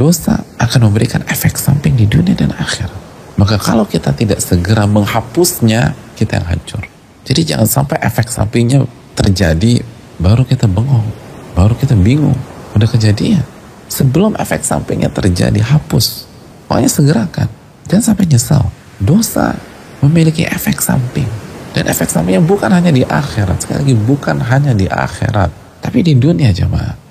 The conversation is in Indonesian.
dosa akan memberikan efek samping di dunia dan akhirat. Maka kalau kita tidak segera menghapusnya, kita yang hancur. Jadi jangan sampai efek sampingnya terjadi, baru kita bengong, baru kita bingung, udah kejadian. Sebelum efek sampingnya terjadi, hapus. Pokoknya segerakan. Jangan sampai nyesal. Dosa memiliki efek samping. Dan efek sampingnya bukan hanya di akhirat. Sekali lagi, bukan hanya di akhirat. Tapi di dunia jemaah